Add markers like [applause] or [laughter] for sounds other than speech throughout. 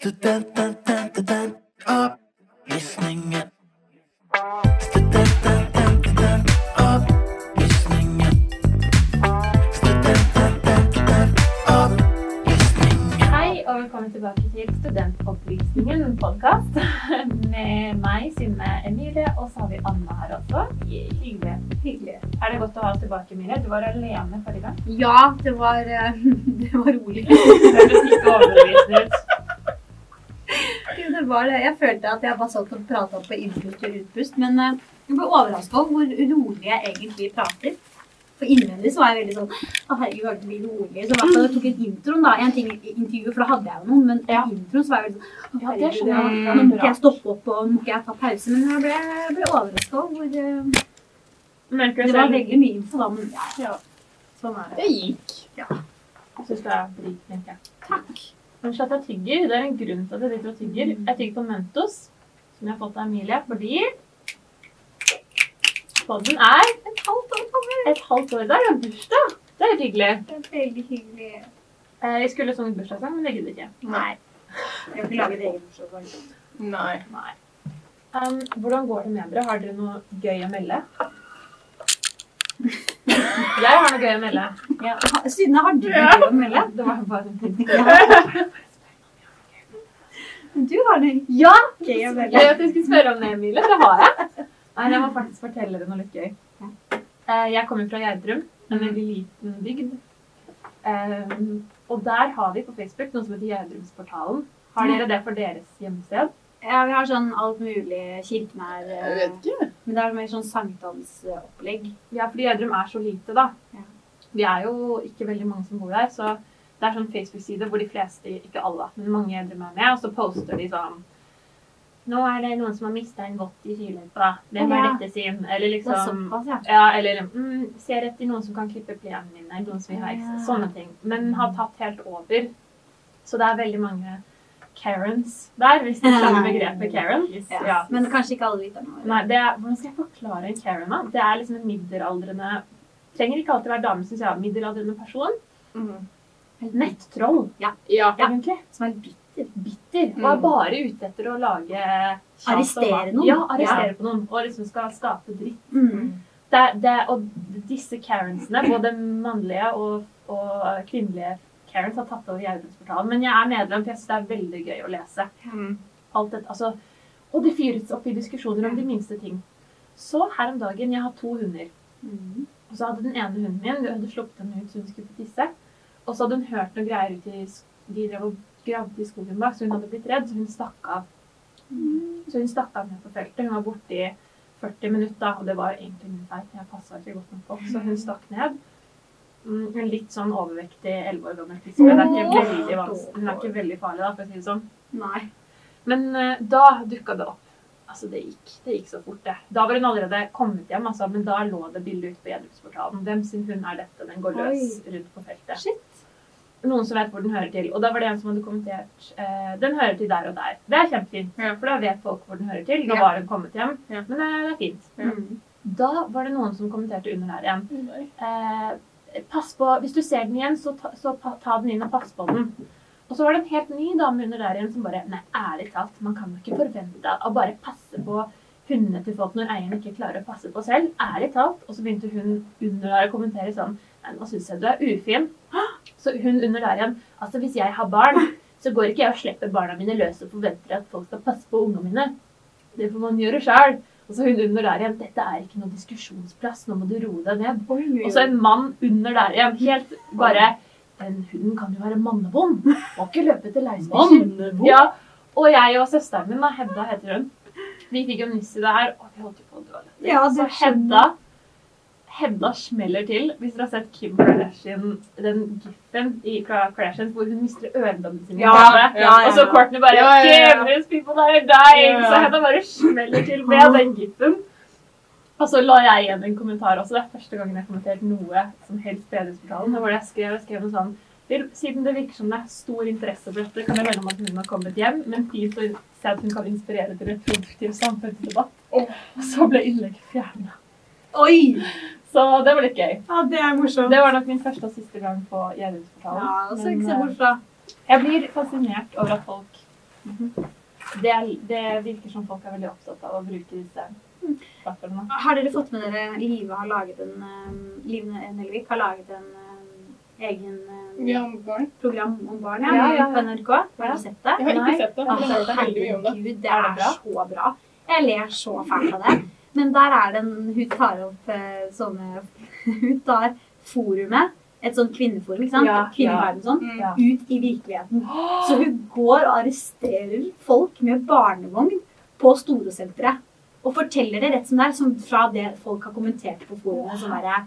Studenten, opplysningen. Studenten, opplysningen. Studenten, opplysningen. Hei og velkommen tilbake til Studentopplysningen podkast med meg, Synne Emilie, og så har vi Anna her også. Hyggelig. Hyggelig. Er det godt å ha oss tilbake, Emilie? Du var alene forrige gang. Ja, det var, eh, [laughs] det var rolig. Det hørtes ikke overbevisende ut. Det var det. Jeg følte at jeg bare satt og prata på innpust og utpust. Men eh, jeg ble overraska over hvor rolig jeg egentlig prater. For innvendig så var jeg veldig sånn Å, herregud, kan det bli rolig? Så i hvert fall jeg tok ut introen, da. En ting i intervjuet, for da hadde jeg jo noen. Men Ja. introen så var jeg veldig sånn Å, Ja, det herregud, skjønner jeg. ja, nå må ikke jeg stoppe opp, og må ikke jeg ta pause. Men jeg ble, jeg ble overraska over hvor Merker Det var selv? veldig mye info, da. Men ja, Ja. sånn er det. Det gikk. Ja. Jeg syns det er flink, tenker jeg. Takk. Men at jeg tygger, det er en grunn til at jeg sitter og tygger. Jeg tygger på Mentos, som jeg har fått av Emilie, fordi podden er Et halvt år gammel. et halvt år. Det er jo bursdag. Det er hyggelig. Det er veldig hyggelig. Eh, Jeg skulle sunget bursdagssang, men det gidder ikke. Nei. Jeg vil ikke lage egen bursdagssang. Nei. Nei. Um, hvordan går det med dere? Har dere noe gøy å melde? Jeg har noe gøy å melde. Ja. Synne, har du noe gøy å melde? Det var bare en ting. Du har det Ja! gøy å melde. Jeg vet du skulle spørre om det, Emilie. Det har jeg. Nei, jeg må faktisk fortelle deg noe litt gøy. Eh, Jeg kommer fra Gjerdrum, en veldig liten bygd. Eh, Og der har vi på Facebook noe som heter Gjerdrumsportalen. Har dere det for deres hjemmested? Ja, vi har sånn alt mulig kirkenær Jeg eh, vet ikke. Men det er mer sånn sankthansopplegg. Ja, fordi Gjerdrum er så lite, da. Ja. Vi er jo ikke veldig mange som bor der, så det er sånn Facebook-side hvor de fleste, ikke alle, men mange Gjerdrum er med, og så poster de sånn Nå er det noen som har mista en vott i skiløypa. Hvem er Ja. dette sin? Eller Det er liksom såpass, ja. Ja, eller mm, ser etter noen som kan klippe plenen min, eller noen som vil ha ekstra. Ja. Sånne ting. Men har tatt helt over. Så det er veldig mange Karens der, hvis du skjønner begrepet Karen. Ja. Ja. Men kanskje ikke alle lytterne våre. Nei, det er, hvordan skal jeg forklare en Karen, da? Det er liksom en middelaldrende Trenger ikke alltid være dame, syns jeg. Middelaldrende person. Mm. Nettroll, Ja. egentlig. Som er bitter. Bitter. Og er bare ute etter å lage Arrestere noen. Ja, arrestere på noen. Og liksom skal skape dritt. Mm. Det, det, og disse Karensene, både mannlige og, og kvinnelige Karens, har tatt over Gjerdrumsportalen. Men jeg er medlem, for jeg syns det er veldig gøy å lese. Mm. Alt dette, altså, og det fyres opp i diskusjoner om de minste ting. Så her om dagen, jeg har to hunder. Mm. Og så hadde den ene hunden min, vi hadde sluppet henne ut så hun skulle få tisse. Og så hadde hun hørt noe greier ut i De drev og gravde i skogen bak, så hun hadde blitt redd, så hun stakk av. Så hun stakk av ned på feltet. Hun var borte i 40 minutter, og det var egentlig min feil. Jeg passa ikke godt nok på, så hun stakk ned. Mm, En litt sånn overvektig 11 år gammel fisk. men Det er ikke veldig vanskelig. Er ikke veldig farlig, da, for å si det sånn. Nei. Men uh, da dukka det opp. Altså, det gikk, det gikk så fort, det. Da var hun allerede kommet hjem, altså, men da lå det bilde ute på Gjedrupsportalen. Hvem sin hund er dette? Den går løs rundt på feltet. Shit. Noen som vet hvor den hører til. Og da var det en som hadde kommentert uh, den hører til der og der. Det er kjempefint, Ja. for da vet folk hvor den hører til. Nå Ja. var hun kommet hjem, Ja. men uh, det er fint. Ja. Mm. Da var det noen som kommenterte under der igjen. Eh, pass på, Hvis du ser den igjen, så ta, så ta den inn og pass på den. Og så var det en helt ny dame under der igjen som bare Nei, ærlig talt, man kan jo ikke forvente å bare passe på hundene til folk når eieren ikke klarer å passe på selv. Ærlig talt. Og så begynte hun under der å kommentere sånn Nei, nå syns jeg du er ufin. [gasps] Så hun under der igjen Altså, hvis jeg har barn, så går ikke jeg og slipper barna mine løs og forventer at folk skal passe på ungene mine. Det får man gjøre sjøl. Og så hun under der igjen. Dette er ikke noen diskusjonsplass, nå må du roe deg ned. Og så en mann under der igjen. Helt bare Den hunden kan jo være mannevond. Må ikke løpe til leirstedet. Ja. Og jeg og søsteren min, da, Hedda heter hun, vi fikk jo nyss i det her, og vi holdt jo på å dø. Ja, Så Hedda Hedda smeller til. Hvis dere har sett Kim Kardashian, den giffen i fra Kardashian hvor hun mister øredobbene sine. Ja, ja, ja, Og så. Courtney bare Ja, ja, ja. People are dying. Så Hedda bare smeller til med den giffen. Og så la jeg igjen en kommentar også. Det er første gangen jeg har kommentert noe som helst på Edrusportalen. Hvor jeg skrev, jeg skrev noe sånn Siden det virker som det er stor interesse for dette, kan jeg melde om at hun har kommet hjem, men fint å se at hun kan inspirere til en produktiv samfunnsdebatt. Og så ble innlegget fjerna. Oi! Så det var litt gøy. Ja, det er morsomt. Det var nok min første og siste gang på Gjermundsportalen. Ja, ikke eh, bort fra. Jeg blir fascinert over at folk Det, er, det virker som folk er veldig opptatt av å bruke disse plattformene. Har dere fått med dere Live har laget en eh, Liv Nelvik har laget en eh, egen barn. program om barn ja, Ja, ja, på NRK. Har du sett det? Jeg har ikke Nei. sett det. Altså, om det. herregud, det Er så bra. Jeg ler så fælt av det. Men der er det en Hun tar opp eh, sånne [laughs] Hun tar forumet, et sånt kvinneforum, ikke sant? Ja, Kvinneverden sånn, Mm. Ja. ut i virkeligheten. Så hun går og arresterer folk med barnevogn på Storosenteret. Og forteller det rett som det er, som fra det folk har kommentert på forumet. Som er,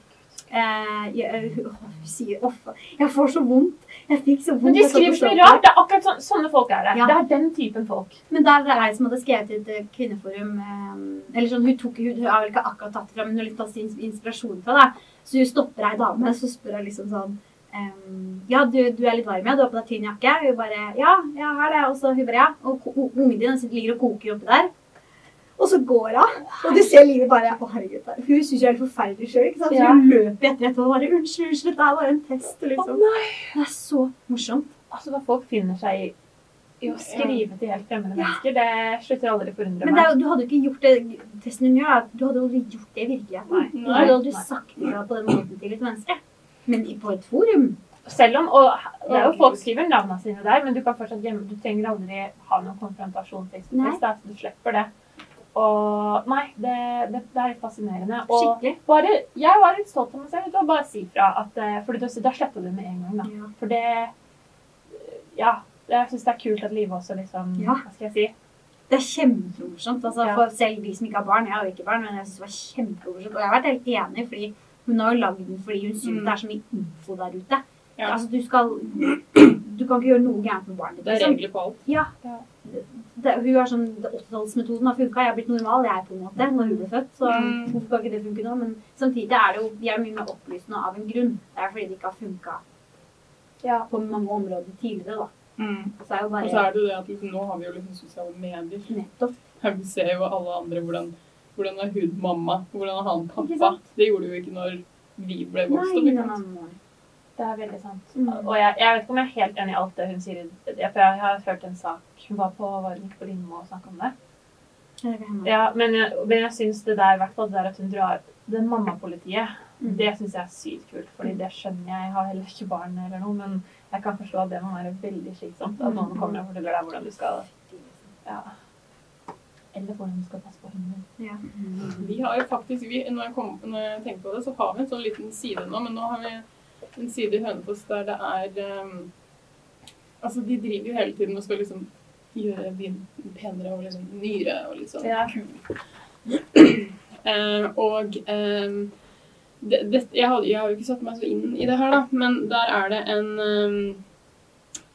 jeg, hun sier Uff, jeg får så vondt. Jeg fikk så vondt. Men de skriver så mye rart. Det er akkurat sånn, sånne folk er det. Ja. Det er den typen folk. Men der er det som hadde skrevet i et eh, kvinneforum eh, Eller sånn, hun, tok, hun, hun har vel ikke akkurat tatt det fram, men hun har litt av sin inspirasjon fra det. Så hun stopper ei dame, så spør hun liksom sånn Ja, du, du er litt varm, ja? Du har på deg tynn jakke? Hun bare Ja, jeg har det. Og så hun bare Ja. Og ungen din ligger og koker oppi der. Og så går hun, og du ser livet bare Å, herregud. er- Hun syns jeg det er helt forferdelig sjøl? Så Ja. hun løper etter etterpå og bare Unnskyld, unnskyld, dette er bare en test. Liksom. Det er så morsomt. Altså, Hva folk finner seg i, i å skrive til helt fremmede mennesker, det slutter aldri å forundre Men det er, du hadde jo ikke gjort det testen hun gjør. Du hadde aldri gjort det i virkeligheten. Du hadde aldri sagt det på den måten til et menneske. Men på et forum Selv om, og det er jo Folk skriver navnene sine der, men du kan fortsatt gjemme, du trenger aldri ha noen konfrontasjon Du slipper det. Og nei, det, det, det er litt fascinerende. Og Skikkelig. bare, jeg var litt stolt av meg selv. å bare si fra at eh, For da da sletta du med en gang, da. Ja. For det Ja. Jeg syns det er kult at Live også liksom Ja. Hva skal jeg si? Det er kjempemorsomt. Altså, Ja. For selv de som ikke har barn. Jeg har jo ikke barn, men jeg syns det var kjempemorsomt. Og jeg har vært helt enig, fordi hun har jo lagd den fordi hun syns Mm. det er så mye info der ute. Ja. Altså, du skal [clears throat] Du kan ikke gjøre noe gærent med barnet ditt. Det er liksom. regler på alt. Ja. Det, hun har sånn, det 80-tallsmetoden har funka. Jeg har blitt normal, jeg på en måte, når hun ble født. Så Mm. hvorfor kan ikke det funke nå? Men samtidig er det jo de er mye mer opplysende av en grunn. Det er fordi det ikke har funka Ja. på mange områder tidligere, da. Så er jo Og så er det jo det at liksom, nå har vi jo liksom sosiale medier. nettopp Vi ser jo alle andre hvordan, hvordan er hun mamma, hvordan er han pappa. Det gjorde vi jo ikke når vi ble vokst opp. Det er veldig sant. Mm. Og jeg, jeg vet ikke om jeg er helt enig i alt det hun sier. For jeg har hørt en sak Hun var på var på Lindmo og snakka om det. Ja, Men jeg, men jeg syns det der, i hvert fall det der at hun drar det mammapolitiet, Mm. det syns jeg er sykt kult. Fordi det skjønner jeg. Jeg har heller ikke barn eller noe, men jeg kan forstå at det må være veldig slitsomt. At noen kommer og forteller deg hvordan du skal Ja. Eller hvordan du skal passe på hunden. Ja. Vi har jo faktisk, vi, når, jeg kom, når jeg tenker på det, så har vi en sånn liten side nå. Men nå har vi en side i Hønefoss der det er um, Altså, de driver jo hele tiden og skal liksom gjøre byen penere og liksom nyere og sånn Ja. kul. Eh, og um, det, det, jeg, har, jeg har jo ikke satt meg så inn i det her, da, men der er det en um,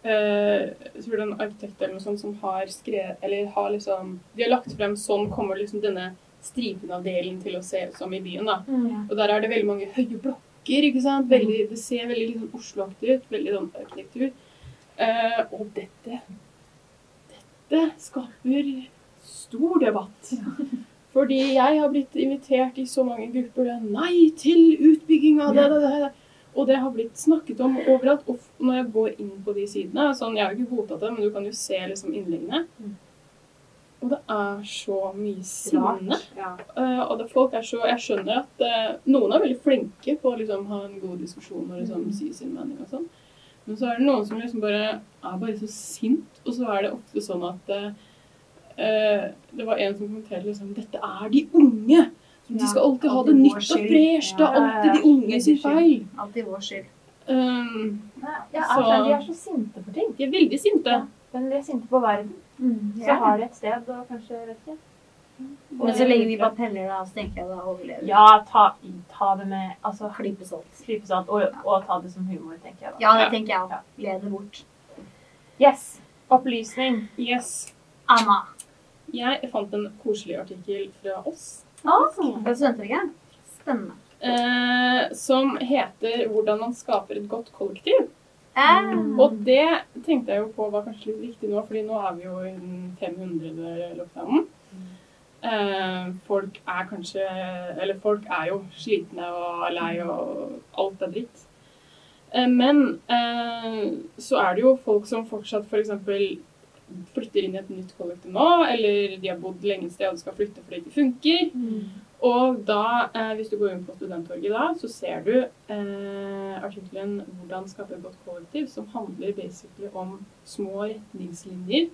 uh, tror det er en arkitekt eller noe sånt som har skrevet Eller har liksom De har lagt frem sånn kommer liksom denne stripen av delen til å se ut som i byen, da. Og der er det veldig mange høye blokker, ikke sant. Veldig, det ser veldig liksom Oslo-aktig ut. Veldig sånn arkitektur. Eh, og dette Dette skaper stor debatt. Fordi jeg har blitt invitert i så mange grupper er nei til utbygging av det, det, det, det. Og det har blitt snakket om overalt. Og når jeg går inn på de sidene sånn, Jeg har ikke godtatt det, men du kan jo se liksom innleggene. Mm. Og det er så mye sinne. Ja. Uh, og det, folk er så, Jeg skjønner at uh, noen er veldig flinke på å liksom, ha en god diskusjon og liksom, si sin mening og sånn. Men så er det noen som liksom bare er bare så sint, og så er det ofte sånn at eh, Det var en som kommenterte liksom Dette er de unge! De skal alltid ha det nytt og fresht. Det er alltid de unge sin feil. Alltid vår skyld. Um, Ja, Så- altså, de er så sinte for ting. de er veldig sinte. Ja. Men de er sinte på verden. Så Ja. har de et sted og kanskje vet ikke. Men så lenge vi bare peller det av, så tenker jeg da overlever. Ja, ta, ta det med altså, klypesalt. salt. klype salt og, og ta det som humor, tenker jeg da. Ja, det tenker jeg Ja. òg. Le det bort. Yes. Opplysning. Yes. Anna. Jeg fant en koselig artikkel fra oss Fra Studenttorget. Spennende. eh, som heter 'Hvordan man skaper et godt kollektiv'. Eh, Og det tenkte jeg jo på var kanskje litt viktig nå, fordi nå er vi jo i den 500. lockdownen. Eh, folk er kanskje Eller folk er jo slitne og lei og alt er dritt. Eh, men eh, så er det jo folk som fortsatt f.eks. flytter inn i et nytt kollektiv nå, eller de har bodd lenge et sted og skal flytte fordi det ikke funker. Og da, eh, hvis du går inn på Studenttorget da, så ser du eh, artikkelen 'Hvordan skape et godt kollektiv', som handler basically om små retningslinjer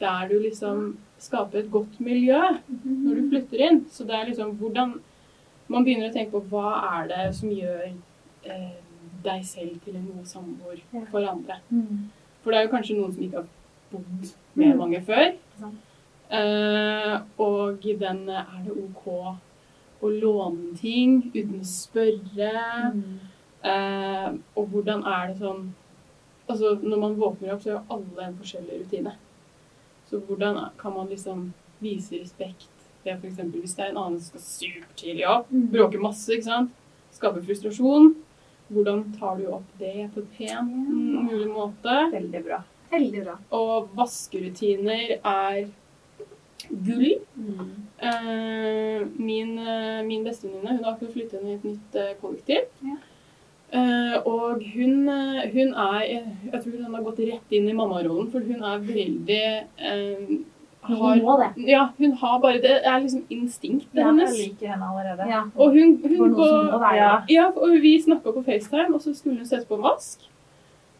der du liksom skaper et godt miljø når du flytter inn. Så det er liksom hvordan man begynner å tenke på hva er det som gjør eh, deg selv til en god samboer for andre. Mm. For det er jo kanskje noen som ikke har bodd med Mm. mange før. Eh, og den er det OK å låne ting uten å spørre. Mm. Eh, og hvordan er det sånn Altså, når man våkner opp, så har alle en forskjellig rutine. Så hvordan kan man liksom vise respekt ved f.eks. hvis det er en annen som skal supertidlig opp, Mm. bråker masse, ikke sant? Skaper frustrasjon. Hvordan tar du opp det på en pen, mulig måte? Veldig bra. Veldig bra. Og vaskerutiner er gull. Mm. Eh, min eh, min bestevenninne hun har akkurat flyttet inn i et nytt eh, kollektiv. Ja. Eh, og hun, eh, hun er Jeg tror hun har gått rett inn i mammarollen, for hun er veldig eh, Hun har, må det. Ja, hun har bare Det er liksom instinktet Ja, jeg liker henne allerede. Ja. Og hun, hun går være Ja. ja, og vi snakka på FaceTime, og så skulle hun sette på en vask.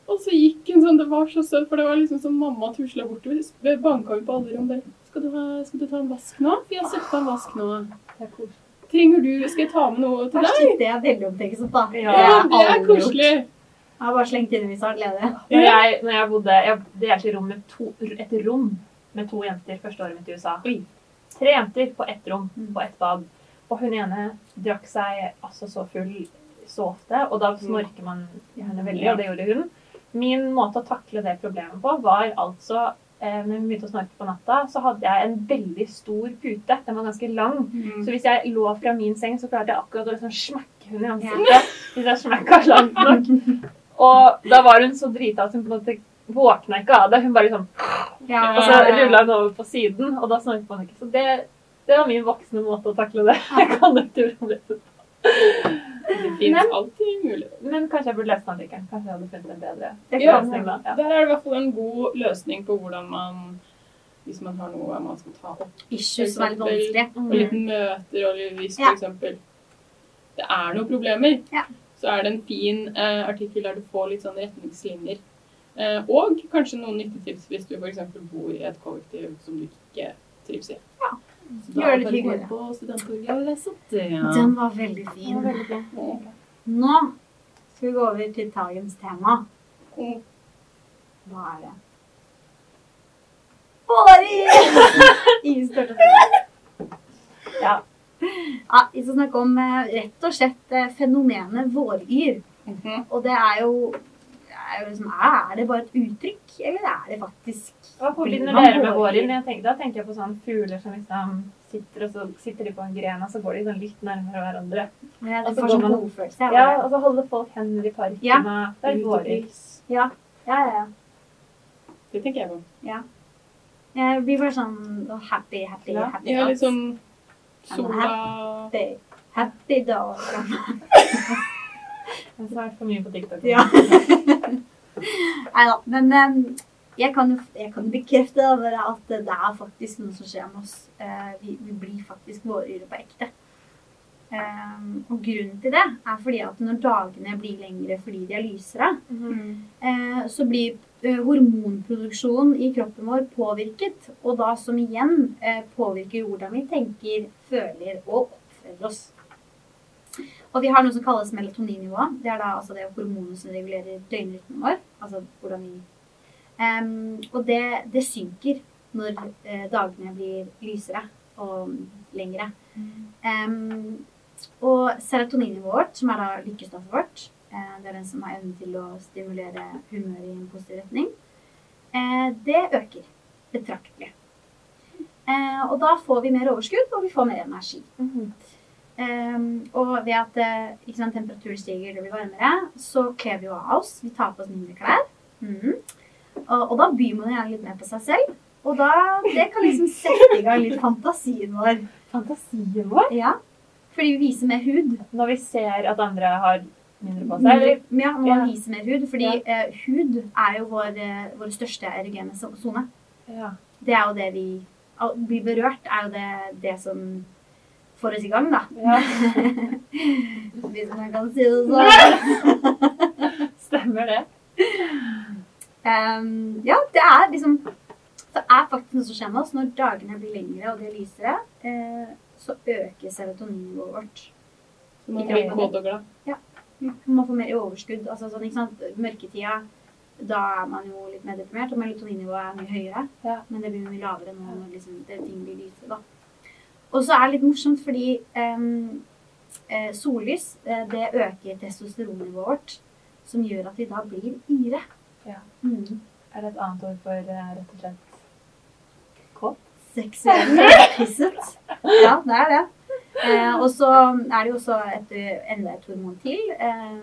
Og så gikk hun sånn, det var så søtt, for det var liksom som mamma tusla bortover. Banka hun på alle rom bare skal du, ha, 'Skal du ta en vask nå?' For jeg har på en vask nå. Det er. Trenger du Skal jeg ta med noe til deg? shit, det er veldig omtenksomt, da. Ja, Ja, det er koselig. Jeg har bare slengt inn i snart glede. Når jeg, når jeg bodde Jeg delte rom med to, et rom med to jenter første året mitt i USA. Oi. Tre jenter på ett rom, Mm. på ett bad. Og hun ene drakk seg altså så full så ofte, og da snorker man henne veldig, og det gjorde hun. Min måte å takle det problemet på var altså når vi begynte å snorke på natta, så hadde jeg en veldig stor pute. Den var ganske lang. Mm. Så hvis jeg lå fra min seng, så klarte jeg akkurat å liksom smekke henne i ansiktet. Hvis jeg smekka langt nok. Og da var hun så drita at hun på en måte våkna ikke av det. Hun bare liksom Ja, Og så rulla hun over på siden, og da snorket man ikke. Så det, det var min voksne måte å takle det. [laughs] Jeg kan ikke problemet. Det finnes alltid muligheter. Men kanskje jeg burde lest den artikkelen. Kanskje jeg hadde funnet en bedre Ja. løsning da. Ja. Der er det i hvert fall en god løsning på hvordan man Hvis man har noe man skal ta opp. Issues veldig er litt vanskelig. Mm. Og litt møter, og hvis Ja. eksempel det er noen problemer, Ja. så er det en fin eh, artikkel der du får litt sånn retningslinjer. Eh, og kanskje noen nyttetips hvis du f.eks. bor i et kollektiv som du ikke trives i. Ja. Så da Gjør det bare gå på Studenttorget det. Den var veldig fin. var veldig. Nå skal vi gå over til dagens tema. Mm. Hva er det? Vårgyr! [laughs] Ingen spurte om Ja. Ja, vi skal snakke om eh, rett og slett eh, fenomenet våryr. Mhm. Og det er jo, er jo liksom, Er det bare et uttrykk, eller er det faktisk Hva forbinder dere med våren? Jeg tenker- Da tenker jeg på sånne fugler som liksom sitter, og så sitter de på en gren, og så går de sånn litt nærmere hverandre. Ja, Og så får sånn man- godfølelse. Ja, og så holder folk hender i parken. Ja. og Det er vårlys. Ja. ja, ja, ja. Det tenker jeg på. Ja. Jeg blir bare sånn happy, happy, Ja. happy. Ja, litt sånn sola Happy, happy dog. Jeg har vært for mye på TikTok. Ja. [laughs] Nei da. Men em, jeg kan jeg kan bekrefte at det er faktisk noe som skjer med oss. Eh, vi, vi blir faktisk våryre på ekte. Um, og grunnen til det er fordi at når dagene blir lengre fordi de er lysere, mm. uh, så blir uh, hormonproduksjonen i kroppen vår påvirket. Og da som igjen påvirker hvordan vi tenker, føler og oppfører oss. Og vi har noe som kalles melatoninnivå. Det er da altså det hormonet som regulerer døgnrytmen vår. Altså hvordan vi um, Og det, det synker når uh, dagene blir lysere og lengre. Em, og serotoninnivået vårt, som er da lykkestoffet vårt, uh, det er den som har evnen til å stimulere humøret i en positiv retning, uh, det øker betraktelig. Og da får vi mer overskudd, og vi får mer energi. Mhm. Ehm, og ved at eh, ikke sant, temperaturen stiger, det blir varmere, så kler vi jo av oss. Vi tar på oss mindre klær. Mm. Og, og da byr man gjerne litt mer på seg selv. Og da, det kan liksom sette i gang litt fantasien vår. Fantasien vår. Ja, fordi vi viser mer hud. Når vi ser at andre har mindre på seg, eller Ja, man Ja. viser mer hud, fordi Ja. uh, hud er jo vår, eh, vår største erogene sone. Ja. Det er jo det vi Å bli berørt er jo det, det som får oss i gang, da. ja. [laughs] Hvis man kan si det sånn. [laughs] Stemmer det. Um, ja, det er liksom Det er faktisk noe som skjer med oss. Når dagene blir lengre og det er lysere, eh, så øker serotoninivået vårt. Så man blir kåt og glad. Man får mer i overskudd. Altså, sånn, ikke sant? Mørketida, da er man jo litt mer deprimert, og melatoninnivået er mye høyere. Ja. Men det blir mye lavere nå når liksom, det, ting blir lysere. Da. Og så er det litt morsomt fordi eh, sollys eh, det øker testosteronnivået vårt, som gjør at vi da blir yre. Ja. Mm. Er det et annet ord for eh, rett og slett kåt? Seksuelt pisset. [laughs] Ja, det er det. Eh, og så er det jo også et, enda et hormon til, eh,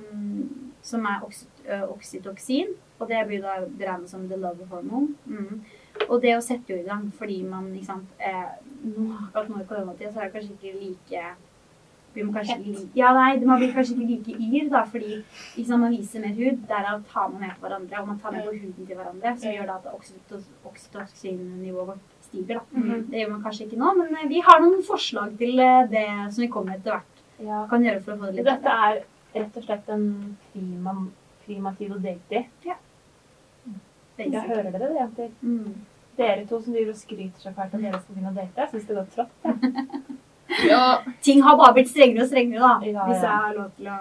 som er oksyt oksytoksin. Og det blir da beregnet som the love hormone. Mm. Og det å sette jo i gang fordi man ikke sant, eh, nå, Akkurat nå i koronatida så er det kanskje ikke like blir man kanskje ikke like, ja, nei, Man blir kanskje ikke like yr, da, fordi liksom, man viser mer hud. Derav tar man med på hverandre, og man tar med på huden til hverandre. Som gjør da at oksytocin-nivået vårt stiger. da. Mhm. Det gjør man kanskje ikke nå, men eh, vi har noen forslag til eh, det som vi kommer etter hvert Ja. kan gjøre for å få det litt Dette er rett og slett en å date i. basic. Jeg hører dere det, jenter? Mm. Dere to som driver og skryter så fælt om dere skal begynne å date. Jeg syns det går trått. [laughs] Ja, Ting har bare blitt strengere og strengere, da. Ja, Hvis ja. jeg har lov til å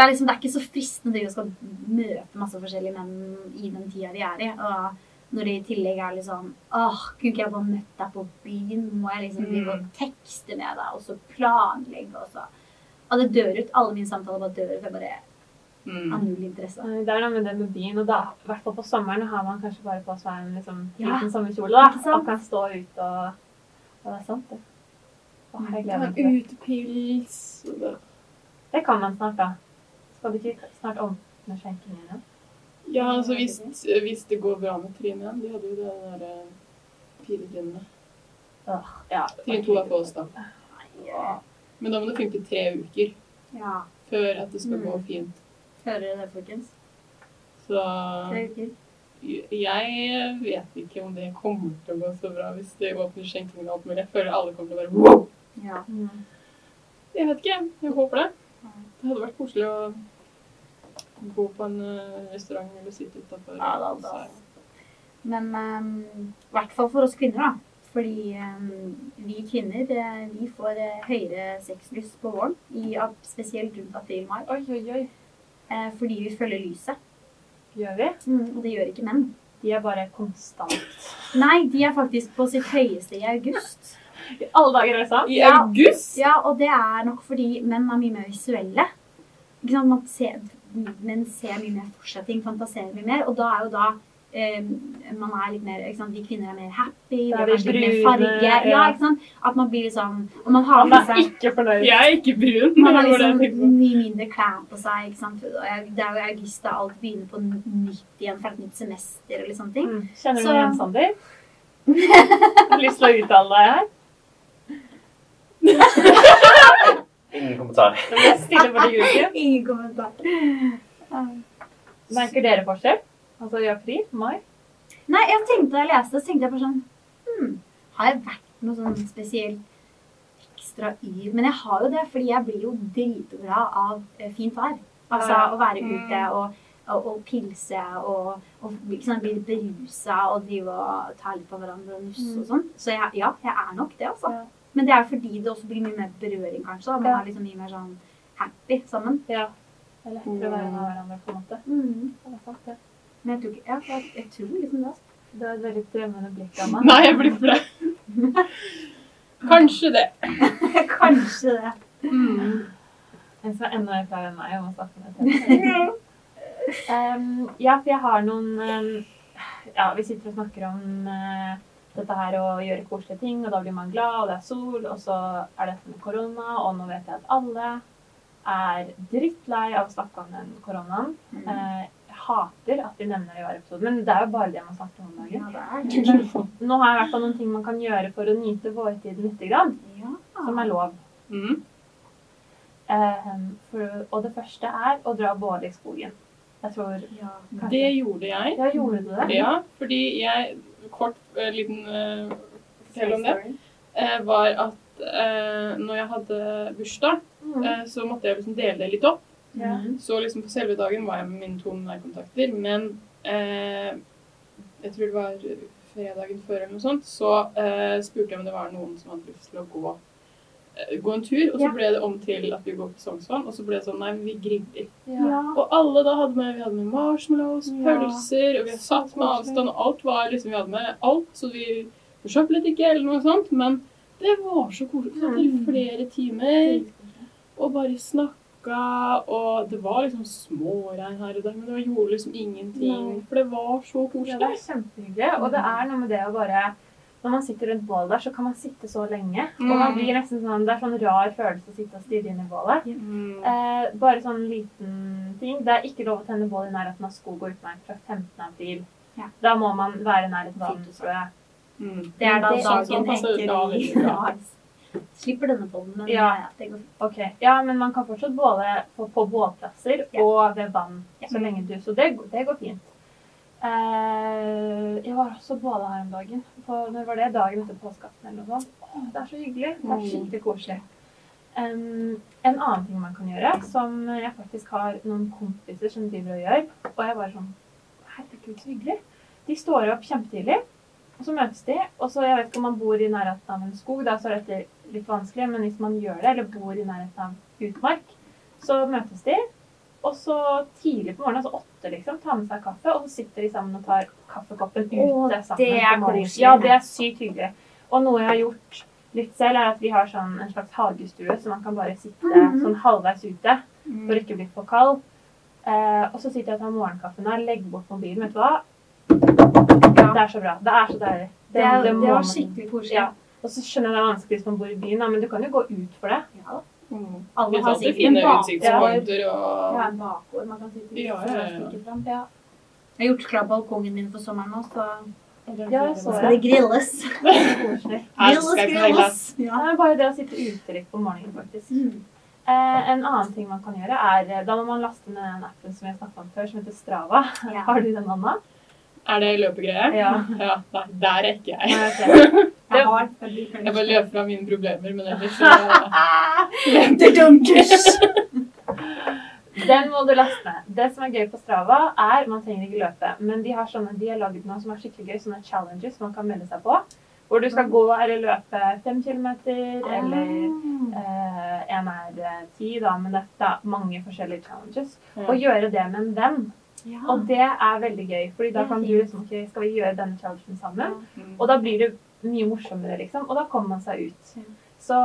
det er, liksom, det er ikke så fristende å skal møte masse forskjellige menn i den tida de er i. Og når det i tillegg er sånn Åh, kunne ikke jeg bare møtt deg på byen? Må jeg liksom drive og tekste med deg, og så planlegge, og så Og det dør ut. Alle mine samtaler bare dør ut. Jeg bare mm. av null interesse. Det er noe med det med byen, og da, i hvert fall på sommeren, har man kanskje bare på seg en liksom, Ja, liten sommerkjole da, og kan stå ute og Og det er sant, det. Åh, jeg Ta gleder meg til det. utepils. det- kan man snart, da. Skal du ikke snart åpne skjenkingen igjen? Ja, altså hvis, hvis det går bra med Trine igjen. De hadde jo det der eh, fire trinnene. Ja. Trinn to er på oss, da. Ja. Men da må det funke tre uker Ja. før at det skal Mm. gå fint. Hører dere det, folkens? Så Tre uker. jeg vet ikke om det kommer til å gå så bra hvis det åpner skjenkingen og alt mulig. Jeg føler alle kommer til å være wow! Ja. Jeg vet ikke. Jeg håper det. Det hadde vært koselig å gå på en eh, restaurant eller sitte utafor. Ja, da, da. Men i i hvert fall for oss kvinner, da. Fordi um, vi kvinner vi får eh, høyere sexlyst på våren, i, spesielt rundt april-mai, Oi, oi, oi. Eh, fordi vi følger lyset. Gjør vi? Og det gjør ikke menn. De er bare konstant. Nei, de er faktisk på sitt høyeste i august. I alle dager, er det sant? I Ja. august? Ja, og det er nok fordi menn er mye mer visuelle. Ikke sant? Man ser, menn ser mye mer for seg ting, fantaserer mye mer, og da er jo da man er litt mer, ikke sant? Vi kvinner er mer happy, vi har kanskje litt mer farge. Ja, ja. ikke sant? At man blir litt sånn Og man har Man er seg ikke fornøyd. Jeg er ikke brun. man [laughs] har det var det jeg liksom mye mindre klær på seg. ikke sant? Og jeg- Det er jo i august da alt begynner på nytt igjen for et nytt semester og litt sånne ting. Mm. Kjenner du igjen, Sander? Har [laughs] lyst til å uttale deg her. [laughs] Ingen kommentar. Ingen kommentar. Merker dere forskjell? Altså i april? Mai? Nei, jeg tenkte da jeg leste så tenkte jeg bare sånn hmm, Har jeg vært noe sånn spesielt ekstra yr? Men jeg har jo det, fordi jeg blir jo dritglad av eh, fint vær. Altså Ja. å være ute og, og, og pilse og, og liksom, bli berusa og drive og ta litt på hverandre og nusse og sånn. Så jeg, ja, jeg er nok det, altså. Ja. Men det er jo fordi det også blir mye mer berøring, kanskje. Og Man Ja. er liksom mye mer sånn happy sammen. Ja. Det er lettere å være med hverandre på en måte. Mm. Det er sant, det. Men jeg tror ikke jeg, jeg, jeg tror liksom det. Du har et veldig drømmende blikk, av meg. [laughs] Nei, jeg blir flau. Kanskje det. Kanskje det. [laughs] En som er enda mer flau enn meg om å snakke med. [laughs] Um, ja, for jeg har noen um, Ja, vi sitter og snakker om uh, dette her å gjøre koselige ting, og da blir man glad, og det er sol, og så er dette med korona, og nå vet jeg at alle er drittlei av å snakke om den koronaen. Mm. Uh, jeg hater at vi nevner det i hver episode, men det er jo bare det man snakker om om dagen. [laughs] Ja. Nå har jeg i hvert fall noen ting man kan gjøre for å nyte vårtiden lite grann, Ja. som er lov. Mm. Um, for, og det første er å dra bål i skogen. Jeg tror Ja. Det gjorde jeg. Ja, gjorde du det? Ja, fordi jeg kort eh, liten uh, fortell om det, Uh, var at uh, når jeg hadde bursdag, Mm. uh, så måtte jeg liksom dele det litt opp. Ja. Så liksom på selve dagen var jeg med mine to nærkontakter, men eh, jeg tror det var fredagen før eller noe sånt, så eh, spurte jeg om det var noen som hadde lyst til å gå, eh, gå en tur, og så Ja. ble det om til at vi går på Sognsvann, og så ble det sånn, nei, vi griller. Ja. Og alle da hadde med, vi hadde med marshmallows, Ja. pølser, og vi hadde satt med avstand, og alt var liksom, vi hadde med alt, så vi forsøplet ikke eller noe sånt, men det var så koselig. Vi satt i Mm. flere timer, og bare snakka, og det var liksom småregn her og der, men det gjorde liksom ingenting, Nei. for det var så Ja, det var er kjempehyggelig. Og det er noe med det å bare Når man sitter rundt bålet der, så kan man sitte så lenge. Og man Mm. blir nesten sånn, Det er sånn rar følelse å sitte og stirre inn i bålet. Mm. Eh, bare sånn liten ting. Det er ikke lov å tenne bål i nærheten av skog og utmark fra 15. april. Ja. Da må man være i nærheten av jeg. Mm. Det er da Det- saken sånn etter da [laughs] slipper denne podden, men Ja. ja, det går fint. Okay. Ja, men man kan fortsatt båle på, på bålplasser Ja. og ved vann. Så lenge du Så det, det går fint. Uh, jeg var også bada her om dagen. På, når var det? Dagen etter påskeaften eller noe sånt. Åh, det er så hyggelig. Det er Mm. skikkelig koselig. Um, en annen ting man kan gjøre, som jeg faktisk har noen kompiser som driver og gjør, og jeg bare sånn Herregud, så hyggelig. De står opp kjempetidlig, og så møtes de. Og så, jeg vet ikke om man bor i nærheten av en skog, da så er dette litt vanskelig, men hvis man gjør det, eller bor i nærheten av utmark, så møtes de. Og så tidlig på morgenen, altså åtte, liksom, tar med seg kaffe, og så sitter de sammen og tar kaffekoppen ute Å, sammen. det er. Ja, det er sykt hyggelig. Og noe jeg har gjort litt selv, er at vi har sånn en slags hagestue, så man kan bare sitte Mhm. sånn halvveis ute Mm. for ikke å bli for kald. Eh, og så sitter jeg og tar morgenkaffen der, legger bort mobilen. Vet du hva? Det er så bra. Det er så deilig. Det, det det var skikkelig koselig. Ja. Og så skjønner jeg det er vanskelig hvis man bor i byen, men du kan jo gå ut for det. Ja. Mm. Alle har er sikkert en fine bakgård. utsiktspunkter Ja, og en bakgård man kan sitte. Ja, ja, ja. Ja. Jeg har gjort klar balkongen min for sommeren nå, så Ja, jeg så [laughs] [laughs] skal det. grilles. grilles. grilles. Ja. Det er bare det å sitte ute litt på morgenen, faktisk. Mm. Eh, en annen ting man kan gjøre, er eh, Da må man laste ned den appen som jeg snakket om før, som heter Strava. Ja. Har du den, Anna? Er det løpegreie? Ja. ja. Nei, der er ikke jeg. Nei, ok. Jeg [laughs] har veldig Jeg bare løper fra mine problemer, men ellers så. [laughs] [laughs] Den må du laste ned. Det som er gøy på Strava, er Man trenger ikke løpe, men de har sånne, de har laget noe som er skikkelig gøy, sånne challenges man kan melde seg på. Hvor du skal gå eller løpe fem kilometer, eller eh, en er eh, ti, da, men det er mange forskjellige challenges. Og gjøre det med en venn. Ja. Og det er veldig gøy, fordi da kan du liksom, ok, skal vi gjøre denne challengen sammen? Mm. Og da blir det mye morsommere, liksom. Og da kommer man seg ut. Så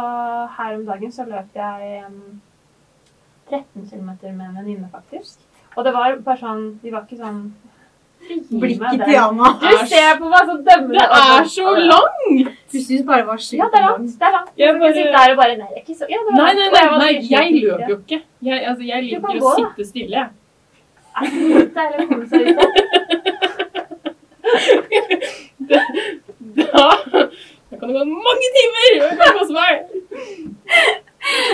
her om dagen så løp jeg em, 13 km med en venninne, faktisk. Og det var bare sånn De var ikke sånn «Gi meg Blikket til Anna. Du ser på meg så dømmende. Det er så langt! Du syns bare det var sjukt Ja, det er langt. Det er langt. Jeg kan bare... sitte der og bare Nei, det er ikke så ja, det var Nei, nei, nei, nei jeg løper jo ikke. Jeg, altså, jeg liker å sitte stille. jeg. Er det deilig å komme seg ut? Da, da kan det gå mange timer! Jeg kan kose meg.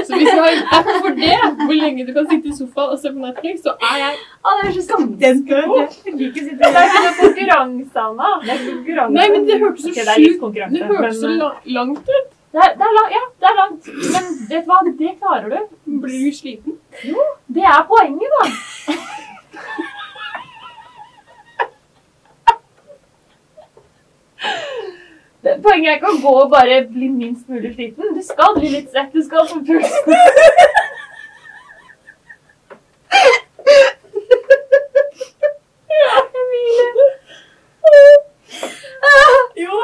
Så hvis du har en app for det, hvor lenge du kan sitte i sofaen og se på Netflix, så er jeg Å, det er så skamtent. Jeg liker å sitte Det er ikke noe konkurranse, Anna. Det er konkurranse. Nei, men det hørtes så sjukt Det hørtes så langt ut. Det er, det er langt, ja, det er langt. Men vet du hva, det klarer du. Blir du sliten? Jo, Det er poenget, da. Det, poenget er ikke å gå og bare bli minst mulig sliten. Du skal bli litt svett, du skal få pulsen. [laughs] Emilie. Jo.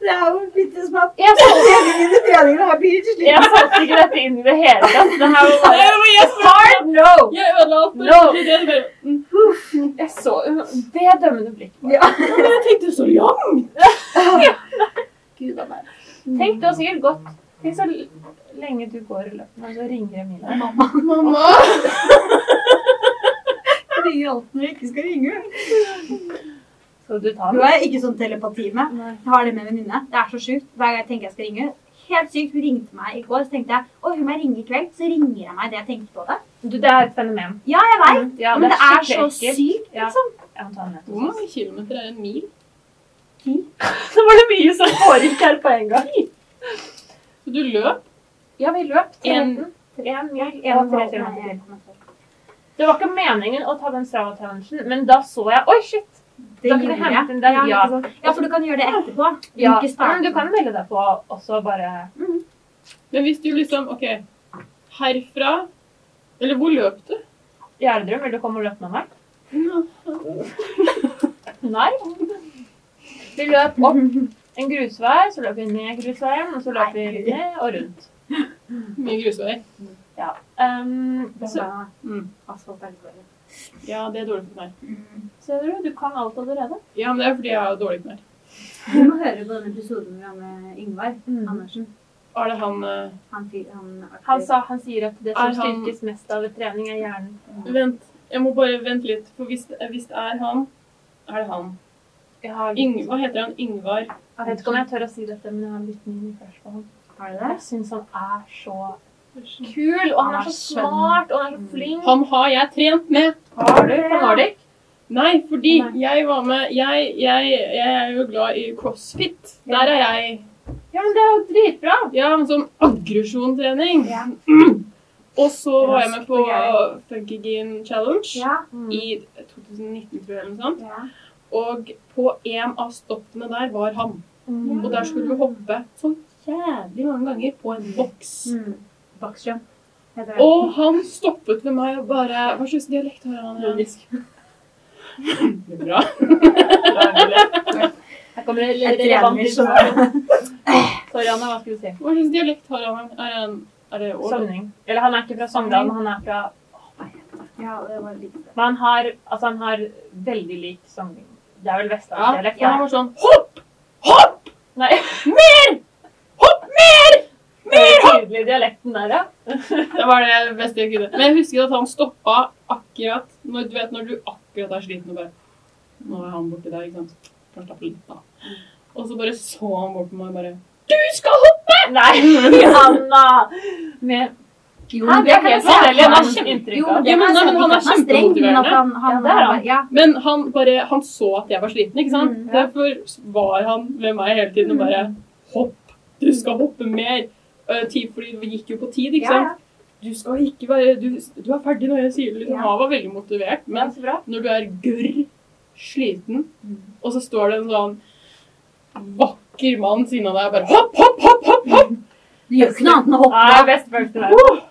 Det er jo bitte smått. Jeg solgte, Treningen å ha blir ikke jeg satte ikke dette inn i det hele tatt. Det her var bare hard no. Jeg ødela alt. No. Det er. Jeg så det dømmende blikket. Ja. Men jeg tenkte så langt! Gud a meg. Tenk, du har sikkert gått Tenk så lenge du går i løpet, og så ringer Emilie. Mamma. Mamma! Jeg ringer alt når jeg ikke skal ringe. Du tar Hun den? har jeg ikke sånn telepati med. Jeg har det med venninne. Det er så sjukt. Hver gang jeg tenker jeg skal ringe. Helt sykt. Hun ringte meg i går, så tenkte jeg å, hun må jeg ringe i kveld. Så ringer jeg meg det jeg tenkte på det. Du, det er et fenomen. Ja, jeg veit. Ja, Men det er så skikkelig ekkelt. sykt, liksom. Ja, Hvor mange kilometer er en mil? Ti. [laughs] Så var det mye som foregikk her på en gang. Så du løp? Ja, vi løp. En- 13. En mil En og tre kilometer. Det var ikke meningen å ta den Strava-challengen, men da så jeg Oi, shit! Det Da kan vi gjorde hente jeg. den der, Ja, ja. ja, for du kan gjøre det etterpå. Du Ja, ikke starte. men du kan melde deg på også bare Men hvis du liksom OK, herfra Eller hvor løp du? Gjerdrum, vil du komme og løpe med meg? [laughs] Nei. Vi løp opp en grusvei, så løp vi ned grusveien, og så løp vi ned og rundt. Mye grusveier. Ja. Um, så. Mm. Asfalt er. Ja, det er dårlig for meg. ser du, du kan alt allerede. Ja, men det er fordi jeg har dårlig knær. Du må høre på den episoden vi har med Ingvar Mm. Andersen. Er det han eh, Han, han, Han, sa, han sier at det som Er han- styrkes mest av trening, er hjernen. Vent, jeg må bare vente litt. For hvis, hvis det er han Er det han? Jeg, har litt, Yng, hva heter han? Yngvar? jeg vet ikke om jeg tør å si dette, men jeg har litt mye crush på han. Har du det? Jeg syns han er så kul, og han er så smart, og han er så flink. Han har jeg trent med. Har du på Nordic? Nei, fordi Nei. jeg var med jeg, jeg, jeg er jo glad i crossfit. Der er jeg Ja, men det er jo dritbra. Ja, men sånn aggresjontrening. Ja. [clears throat] Og så var jeg med på Rask Funky Gene Challenge Ja. i 2019, tror jeg. eller noe sånt. ja. Og på en av stoppene der var han. Mm. Og der skulle du hoppe så jævlig mange ganger på en boks. Mm. Boxjump. Og han stoppet ved meg og bare Hva slags dialekt har han? Ja? Logisk. Det er bra. Her kommer det litt relevant Sorry, Anna, hva skulle du si? Hva slags dialekt har han? Er, han, er det Sogning. Eller han er ikke fra Sogndal, men han er fra Ja, det var litt Men han har, altså, han har veldig lik sogning. Det er vel vestlandsdialekt? ja, han har var sånn Hopp! Hopp! Nei, [laughs] Mer! Tydelig dialekten der, ja. Det var det beste jeg kunne. Men jeg husker at han stoppa akkurat når du vet når du akkurat er sliten og bare Nå er han borti der, ikke sant. Først slappe litt da. Og så bare så han bort på meg og bare Du skal hoppe! Nei, [laughs] Anna! Med, Jo, Hæ, det er helt forskjellig. Han har kjempeinntrykk av. det Ja, men- men han er men kjempemotiverende. han, han, Ja, det er han. Ja. Men han bare Han så at jeg var sliten, ikke sant? Mm, ja. Derfor var han ved meg hele tiden og bare Hopp! Du skal hoppe mer. Eh, tid, fordi vi gikk jo på tid, ikke sant? Du skal ikke være Du, du er ferdig når jeg sier det. Liksom. Han var veldig motivert. Men når du er gørr sliten, Mm. og så står det en sånn vakker mann siden av deg og bare hopp, hopp, hopp, hopp, hopp! Du gjør ikke noe annet enn å hoppe. Nei, best følelsen i verden.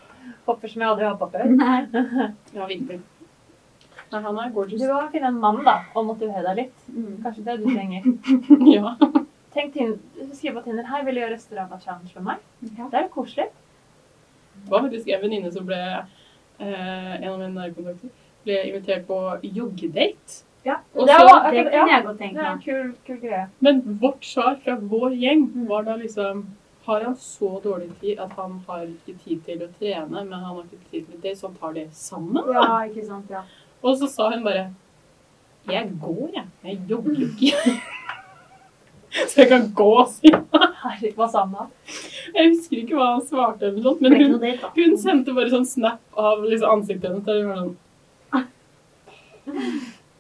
Hopper som jeg aldri har hoppet før. Nei. [laughs] Ja, virkelig. Nei, han er gorgeous. Du må finne en mann da, og motivere deg litt. Mm. Kanskje det du trenger. [laughs] Ja. Tenk Tin- Skriv på Tinder. Hei, vil du gjøre Strava Challenge med meg? Ja. Det er jo koselig. Det var faktisk en venninne som ble eh, En av mine nærkontakter ble invitert på joggedate. Ja, Og Det så, var- Det kunne jeg godt tenkt en meg. kul, kul greie. men vårt svar fra vår gjeng var da liksom Har han så dårlig tid at han har ikke tid til å trene, men han har ikke tid til det, så han tar det sammen? Ja, ikke sant, ja. Og så sa hun bare Jeg går, jeg. Jeg jogger ikke. [laughs] [laughs] så jeg kan gå, si. Herregud, hva sa han da? Jeg husker ikke hva han svarte, eller noe men hun, hun sendte bare sånn snap av liksom ansiktet hennes. Der hun var sånn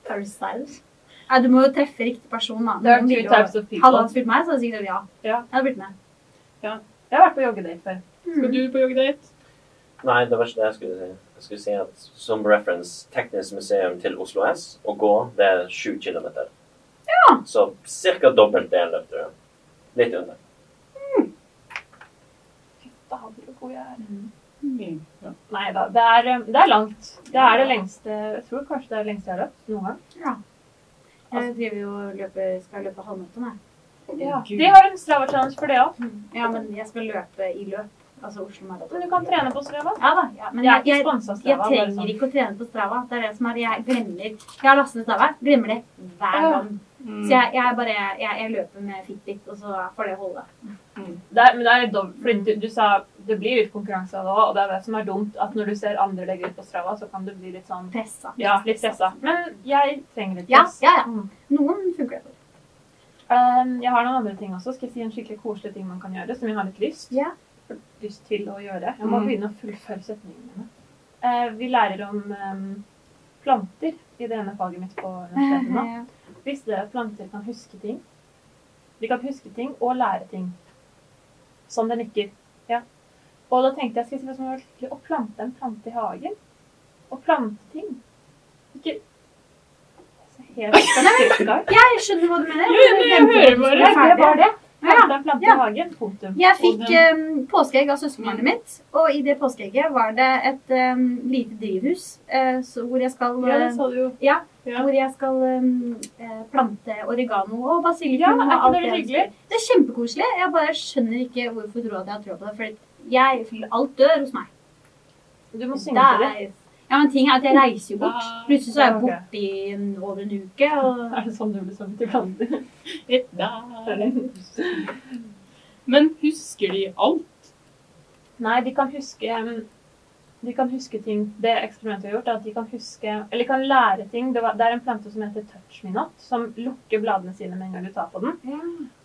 Harry Styles. Nei, du må jo treffe riktig person, da. There are two types of Hadde han spurt meg, så hadde jeg sikkert sagt ja. Ja. Jeg hadde blitt med. Jeg har vært på joggedate før. Skal du på joggedate? Nei, det var ikke det jeg skulle si. Jeg skulle si at som reference, Teknisk museum til Oslo S, å gå, det er sju kilometer. Ja. Så cirka dobbelt det løpte du. Litt under. Da hadde du god jeg er. Mm. Ja. Nei da, det er, eh, det er langt. Det er det lengste Jeg tror kanskje det er det lengste jeg har løpt noen gang. Ja. Jeg driver jo og løper, skal løpe halvmaraton, jeg. Ja. Gud. De har en Strava Challenge for det òg. Ja, men jeg skal løpe i løp. Altså Oslo Marathon. Men du kan trene på Strava. Ja da. Ja. Men Jeg jeg, jeg, jeg trenger sånn. ikke å trene på Strava. Det er det som er Jeg glemmer Jeg har lastet ned Strava. Glemmer det hver Ja. Mm. Så jeg, jeg bare jeg, jeg løper med Fitbit, og så får det holde. Det er, men det er litt dumt, for du, du sa det blir litt konkurranse av det òg, og det er det som er dumt. At når du ser andre legge ut på Strava, så kan du bli litt sånn Pressa. Ja, litt pressa. Men jeg trenger litt press. ja, ja. ja. Noen funker det for. Um, jeg har noen andre ting også. Skal jeg si en skikkelig koselig ting man kan gjøre, som jeg har litt lyst, yeah. lyst til å gjøre. Jeg må Mm. begynne å fullføre setningene mine. Uh, vi lærer om um, planter i det ene faget mitt på universitetet nå. [laughs] Visste dere at planter kan huske ting? De kan huske ting og lære ting. Som det nikker. Ja. Og da tenkte jeg skal jeg si å plante en plante i hagen. Å plante ting. Ikke helt ut. Jeg skjønner hva du mener. Jo, jeg- jeg hører bare. Nei, det var det. Ja, planta ja. hagen. Punktum. Jeg fikk um, påskeegg av søskenbarnet mitt, og i det påskeegget var det et um, lite drivhus uh, så, hvor jeg skal Ja, det eh, sa du jo. Ja, Ja. hvor jeg skal um, plante oregano og Ja, er ikke det hyggelig? Det er kjempekoselig. Jeg bare skjønner ikke hvorfor tror jeg har tro på det. For jeg, alt dør hos meg. Du må synge til det. Ja, men ting er at jeg reiser jo bort. Ah, Plutselig så er jeg borte i en, over en uke. Og [laughs] Er det sånn du blir sånn til planter? Et der. Men husker de alt? Nei, de kan huske um, De kan huske ting Det eksperimentet vi har gjort, er at de kan huske Eller de kan lære ting. Det, var, det er en plante som heter touch me not, som lukker bladene sine med en gang du tar på den.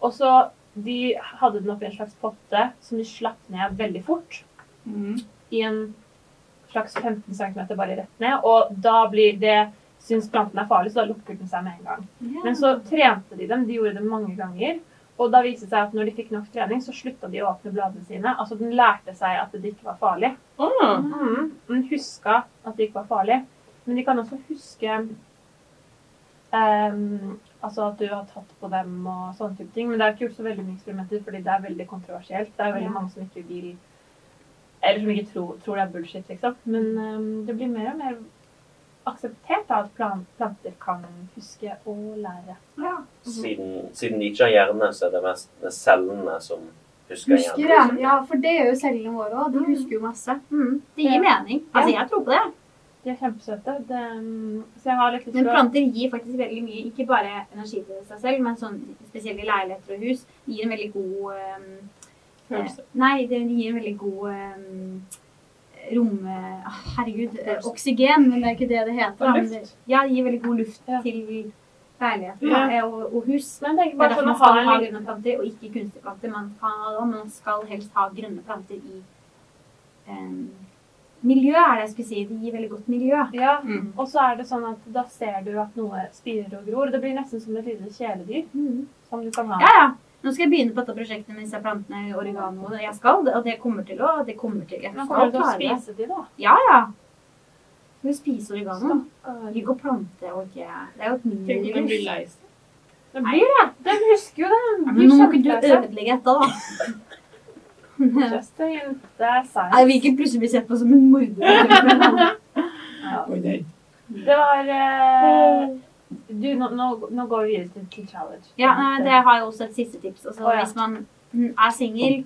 Og så De hadde den oppi en slags potte som de slapp ned veldig fort. I en slags 15 cm bare rett ned. Og da blir det Syns planten er farlig, så da lukker den seg med en gang. Men så trente de dem. De gjorde det mange ganger. Og da viste det seg at når de fikk nok trening, så slutta de å åpne bladene sine. Altså den lærte seg at det ikke var farlig. Mm. Mm. Den huska at det ikke var farlig. Men de kan også huske um, Altså at du har tatt på dem og sånne type ting. Men det er ikke gjort så veldig mye eksperimenter, fordi det er veldig kontroversielt. Det er veldig mange som ikke vil Eller som ikke tror, tror det er bullshit, liksom. Men um, det blir mer og mer akseptert da, at planter kan huske og lære. Siden, siden de ikke har hjerne, så er det mest det cellene som husker Husker hjernen. jeg. Ja, for det gjør jo cellene våre òg. De husker jo masse. Mm. Det gir mening. Altså, jeg tror på det. De er kjempesøte. Det, ehm, så jeg har litt lyst Men til å planter gir faktisk veldig mye, ikke bare energi til seg selv, men sånn, spesielt i leiligheter og hus, De gir en veldig god ehm, følelse. eh, Nei, det gir en veldig god um, rom... Uh, herregud, uh, oksygen, men det er ikke det det heter. Og luft. Ja, det gir veldig god luft Ja. til leiligheten Ja. og, og hus. Men Det er bare derfor sånn man skal ha liten grønne planter, og ikke kunstige planter. Man, kan ha det, men man skal helst ha grønne planter i um, Miljø er det jeg skulle si. Det gir veldig godt miljø. Ja, Mm. og så er det sånn at da ser du at noe spirer og gror. Det blir nesten som et lite kjæledyr som du kan ha. Ja, ja. Nå skal jeg begynne på dette prosjektet med disse plantene oregano. og Jeg skal, og det kommer til å det kommer til, Jeg skal kommer du til å spise de, da? Ja, ja. Skal vi spise oregano? Ligge og plante og ikke Det er jo et Tenk om de blir lei seg. Den blir det. Den husker jo det. ja, Men nå må ikke du ødelegge dette, da. Just a hint. Det er Jeg vil ikke plutselig bli sett på som en morder. [laughs] Ja. Det var eh, Du, nå, nå, nå går vi videre til, til challenge. Ja, nei, det har jeg også et siste tips. Altså, oh, ja. Hvis man mm, er singel,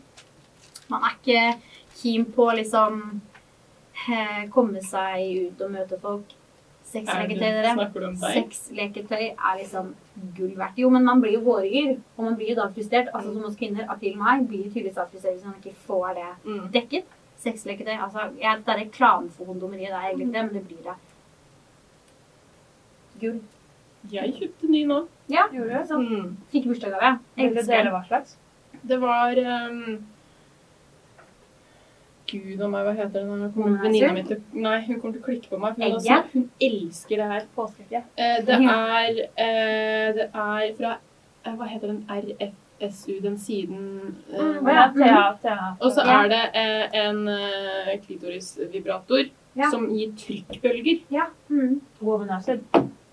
man er ikke keen på å liksom eh, komme seg ut og møte folk. Sexleketøy, dere. Sexleketøy er liksom gull verdt. Jo, men man blir jo våryr, og man blir jo da frustrert. Altså som hos kvinner, april meg, blir tydeligvis frustrert hvis man ikke får det Mm. dekket. Sexleketøy. Altså, ja, det er reklame for kondomeriet, det er egentlig det, men det blir det. Gull. Jeg kjøpte ny nå. Ja, Gjorde du? Så Mm. fikk bursdagsgave. Vil du Elsker det, den. hva slags? Det var um, Gud og meg, hva heter den? Nå Kommer Womanizer? Venninna mi til Nei, hun kommer til å klikke på meg. Hun, også, hun elsker det her. Påskeegget? Eh, det er eh, Det er fra eh, Hva heter den? RFSU, den siden eh, Mm, Ja, Thea, Thea. Og så er det eh, en eh, klitorisvibrator Ja. som gir trykkbølger. Ja. Mm.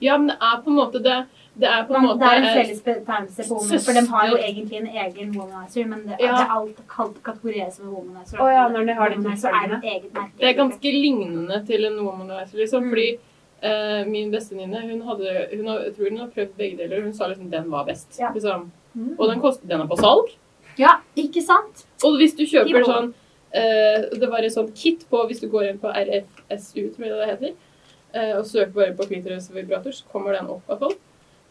Womanizer. Ja, men det er på en måte det Det er på en Men måte det er en felles betegnelse på woman, for de har jo egentlig en egen womanizer, men det, Ja. det er alt kalt kategoriseres som womanizer. Oh, ja, når de har det, så er det et eget merke. Det er ganske lignende til en womanizer, liksom. Mm. Fordi eh, min bestevenninne, hun hadde hun har, Jeg tror hun har prøvd begge deler, og hun sa liksom den var best. Ja. Liksom. Mm. Og den kost, Den er på salg. Ja, ikke sant? Og hvis du kjøper sånn eh, Det var et sånt kit på hvis du går inn på RFSU, tror jeg det heter, eh, og søker bare på klitorisvibrator, så kommer den opp av folk.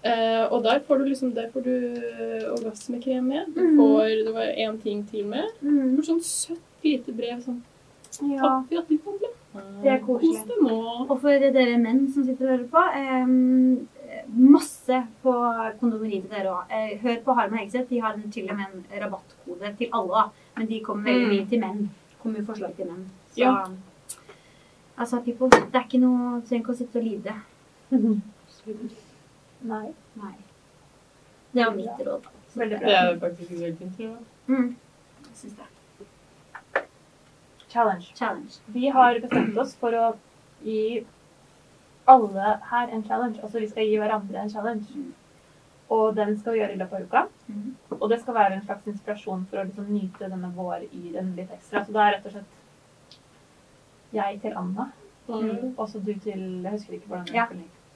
Eh, og der får du liksom Der får du eh, orgasmekrem med. Du Mhm. får Det var én ting til med. Du Mm. får sånn søtt lite brev sånn Ja. Takk for at du kom. Det er koselig. Og for dere menn som sitter og hører på, eh, masse på kondomeriet til dere òg. Eh, hør på Harman Hegseth. De har til og med en rabattkode til alle. Men de kommer veldig Mm. mye til menn. Kommer jo forslag til menn. Så Ja. Altså, people, det er ikke noe Du trenger ikke å sitte og lide. Nei. Nei. Det var mitt råd. Veldig bra. Det er faktisk veldig fint, jeg. Mm. Jeg syns det. Challenge. Challenge. Vi har bestemt oss for å gi alle her en challenge. Altså vi skal gi hverandre en challenge. Mm. Og den skal vi gjøre i løpet av uka. Mhm. Og det skal være en slags inspirasjon for å liksom nyte denne våryren litt ekstra. Så det er rett og slett jeg til Anna, Mm. og så du til Jeg husker ikke hvordan Ja.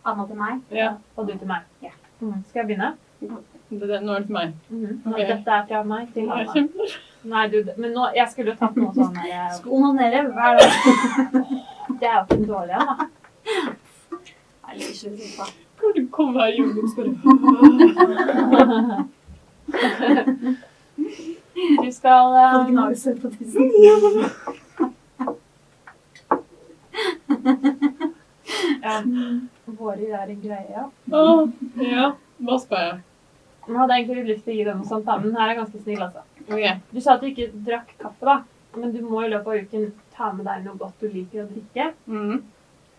Anna til meg. Ja. Og du til meg. Ja. Mm. Skal jeg begynne? Det, det, nå er det til meg. Mm -hmm. okay. Dette er fra meg til Anna. Nei, Nei, du, men nå, jeg skulle jo tatt noe [laughs] sånn der Skal onanere hver dag. [laughs] Det er jo ikke en dårlig en, da. Jeg liker ikke det, da. Kan du komme her i julen, skal Du [laughs] Du skal um, på tissen. Ja, Vårer er en greie, ja. Åh, Ja, hva spør jeg? Jeg hadde egentlig litt lyst til å gi dem noe sånt, da, men her er ganske snill, altså. Ok. Du sa at du ikke drakk kaffe, da. Men du må i løpet av uken ta med deg noe godt du liker å drikke. Mm.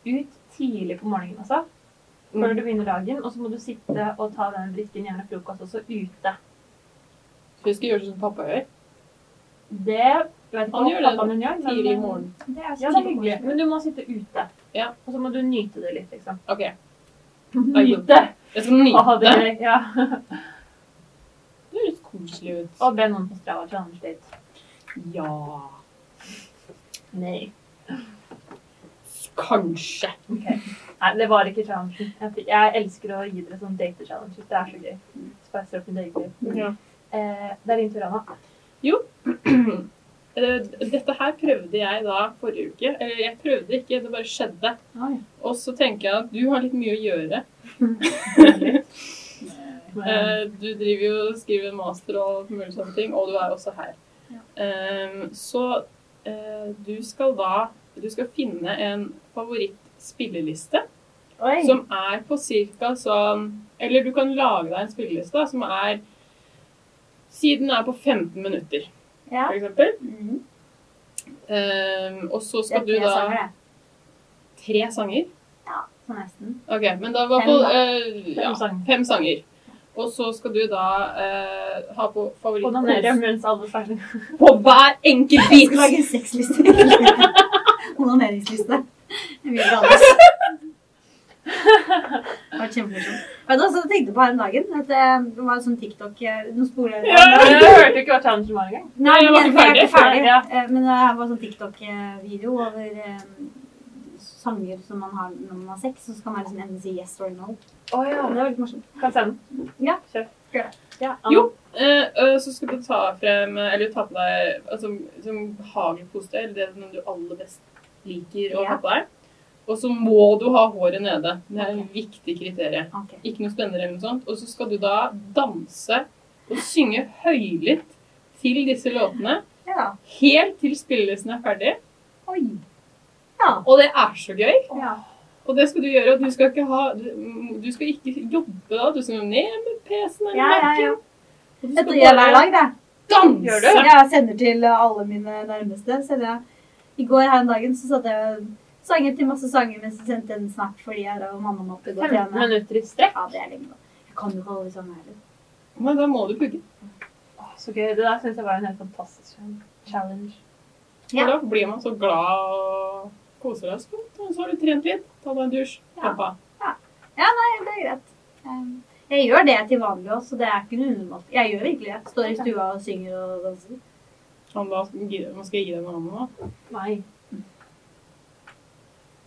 Ut tidlig på morgenen, altså. Før du begynner dagen. Og så må du sitte og ta den drikken, gjerne frokost, også ute. Så vi skal gjøre det som pappa gjør. Det jeg vet ikke Han hva gjør det pappaen din gjør. men- Tidlig i morgen. Det er Ja, det er hyggelig. Men du må sitte ute. Ja. Og så må du nyte det litt, liksom. Ok. [laughs] Nyte! Jeg skal nyte Å, det. Ja. [laughs] Det høres koselig ut. Og be noen på Strava challenge litt. Ja. Nei. Kanskje. Nei, det var ikke challengen. Jeg, jeg elsker å gi dere sånn date-challenges. Det er så gøy. Spicer opp i dateliv. Ja. Eh, det er din tur, Anna. Eh, [clears throat] [clears throat] Dette her prøvde jeg da forrige uke. Eller jeg prøvde ikke, det bare skjedde. Oi. Og så tenker jeg at du har litt mye å gjøre. [laughs] Eh, Du driver jo og skriver en master og mulig sånne ting, og du er også her. Ja. Så eh, du skal da Du skal finne en favorittspilleliste som er på cirka sånn Eller du kan lage deg en spilleliste som er Siden er på 15 minutter, Ja. for eksempel. Mhm. Eh, og så Det er skal du tre da sanger, det. Tre sanger? Ja, Så nesten. Ok, men da var Fem, på uh, eh, ja, Fem sanger. fem sanger. Og så skal du da uh, ha på favoritt Onanere mens alle sanger. [laughs] på hver enkelt Jeg bit. skal lage en sexliste. [laughs] Onaneringsliste. Det blir bra. Det var kjempemorsomt. Vet du hva, så tenkte jeg på her om dagen at det var sånn TikTok Noen Nå spoler jeg Ja, Du hørte ikke hva challengen var engang? Nei, jeg var jeg, ikke jeg er ikke ferdig. Ja. Eh, Men det var sånn TikTok-video over eh, sanger som man har når man har sex, så skal man liksom enten si yes or no. Oh, ja. Det var litt morsomt. Kan jeg se den? Ja. Kjør. Ja. Jo. Eh, eh, så skal du ta frem Eller ta på deg altså, som behagelig kosetøy, eller det som du aller best liker å Ja. ha på deg. Og så må du ha håret nede. Det er Ok. viktig kriterium. Okay. Ikke noe spennende eller noe sånt. Og så skal du da danse og synge høylytt til disse låtene Ja. helt til spillelisten er ferdig. Oi. Ja. Og det er så gøy. Ja. Og det skal du gjøre. Og du skal ikke ha Du, du skal ikke jobbe da. Du skal ned med PC-en eller Ja, ja, ja. Og du skal jeg hver bare dag, danse. Jeg sender til alle mine nærmeste. Jeg. I går her om dagen så satt jeg og sang til masse sanger mens jeg sendte en snap fordi jeg og mamma måtte gå og 15 trene. minutter i strekk. Ja, det er lenge, da. Jeg kan jo ikke alle de sangene heller. Men da må du pugge. Åh, Så gøy. Det der syns jeg var en helt fantastisk challenge. Ja. For da blir man så glad og koser deg sånn. Og så har du trent litt. Ta deg en dusj. Ja. Slapp av. Nei, det er greit. Um, Jeg gjør det til vanlig også, så det er ikke noe unormalt. Jeg gjør virkelig det. Står i stua og synger og danser. Sånn, da gir- nå skal jeg gi deg noe annet nå. Nei.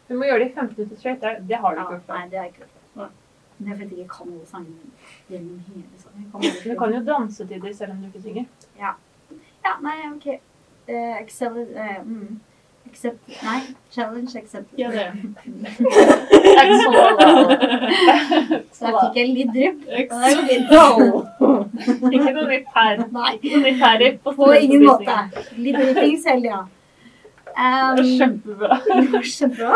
Du må gjøre det i 15 minutter straight. Det, det har du ikke gjort før. nei, det er ikke gjort. Men det er fordi jeg ikke kan alle sangene gjennom hele sangen. Jeg Du kan jo danse til dem selv om du ikke synger. Ja, nei, ok. Uh, excel, uh, mm. Accept, nei, challenge accepted. Ja, det. er så [laughs] Så da fikk jeg litt drypp. Det. Ikke noe nytt her. Nei, Ikke noe nytt her i på ingen måte. Litt drypping selv, ja. Um, Det var kjempebra. [laughs] det var kjempebra.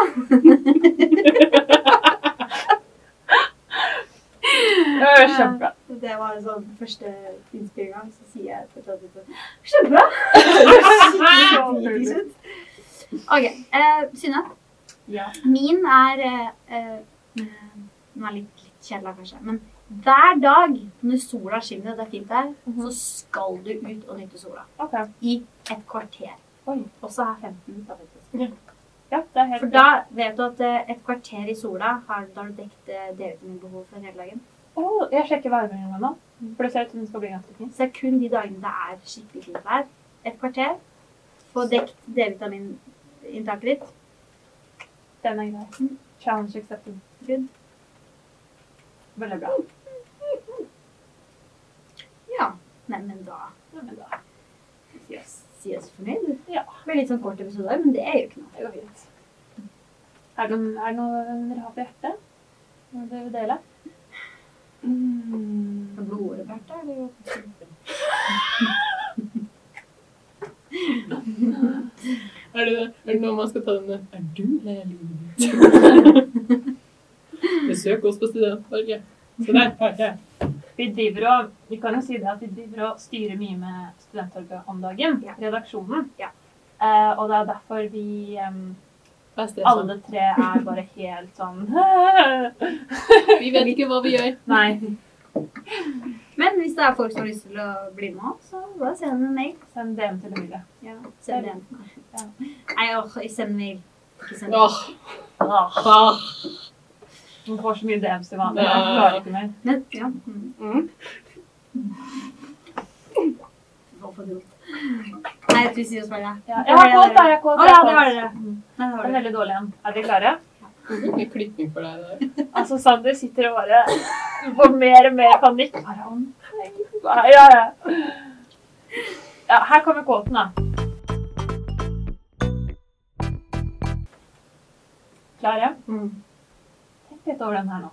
Det var kjempebra. Det var en sånn første innspilling, så sier jeg til sånn Kjempebra! [laughs] Skikkelig. OK. eh, Synne, Ja. min er uh, eh, Den er litt, litt kjedelig, kanskje. Men Hver dag når sola skinner, og det er fint her, Mhm. så skal du ut og nyte sola. Okay. I et kvarter. Oi. Også er 15 minutter, faktisk. Ja, helt For da vet du at eh, et kvarter i sola har, da har du dekket eh, D-vitaminbehov for hele dagen. Å, jeg sjekker værmeldinga nå, for det ser ut som den skal bli ganske fin. Så det er kun de dagene det er skikkelig fint vær. Et kvarter. Få dekket D-vitamininntaket ditt. Den er grei. Mm. Challenge accepted. Good. Veldig bra. Ja. Nei, men da Ja, men da yes. si oss fornøyd. Ja. Det blir litt sånn kort episode, men det er jo ikke noe. Det går fint. Er det, noen- er det noe dere har på hjertet? Noe dere vil dele? Mm. Er blodåret bært, da? Eller? Er det, er det noe man skal ta denne Er du lei av livet ditt? [laughs] Besøk oss på studentparket. Se der. Her. Vi driver og, vi kan jo si det at vi driver og styrer mye med Studenttorget om dagen. Ja. Redaksjonen. Ja. Eh, og det er derfor vi um, er sånn? alle tre er bare helt sånn [laughs] Vi vet ikke hva vi gjør. Nei. Men hvis det er folk som har lyst til å bli med så bare send en mail. Send DM til Emilie. Ja, send DM. Ja. Nei, åh, send mail. Ikke send Åh, Åh, ah. Hun får så mye DMs til vanlig. Jeg klarer ikke mer. Ja. Mm. Du. Nei, jeg tror vi sier oss bare Ja, jeg har kåt. Jeg har kåt. Å, jeg ja, har det har dere. Mm. Det er dere. veldig dårlig en. Er dere klare? Mye klipping for deg der. Altså, Sander sitter og bare får mer og mer panikk. Bare, Ja, ja. ja, her kommer kåten, da. Klare? Mm. Over den her nå.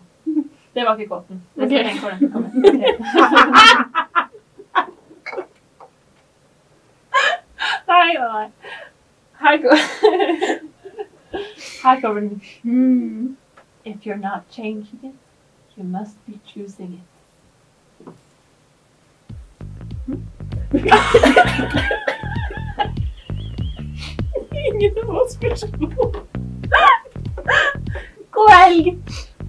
Det var ikke kåten. Ok. skal tenke over den som. Nei, nei, nei. Her går Her kommer den. Mm. If you're not changing it, you must be choosing it. Ingen av oss spørsmål. God helg!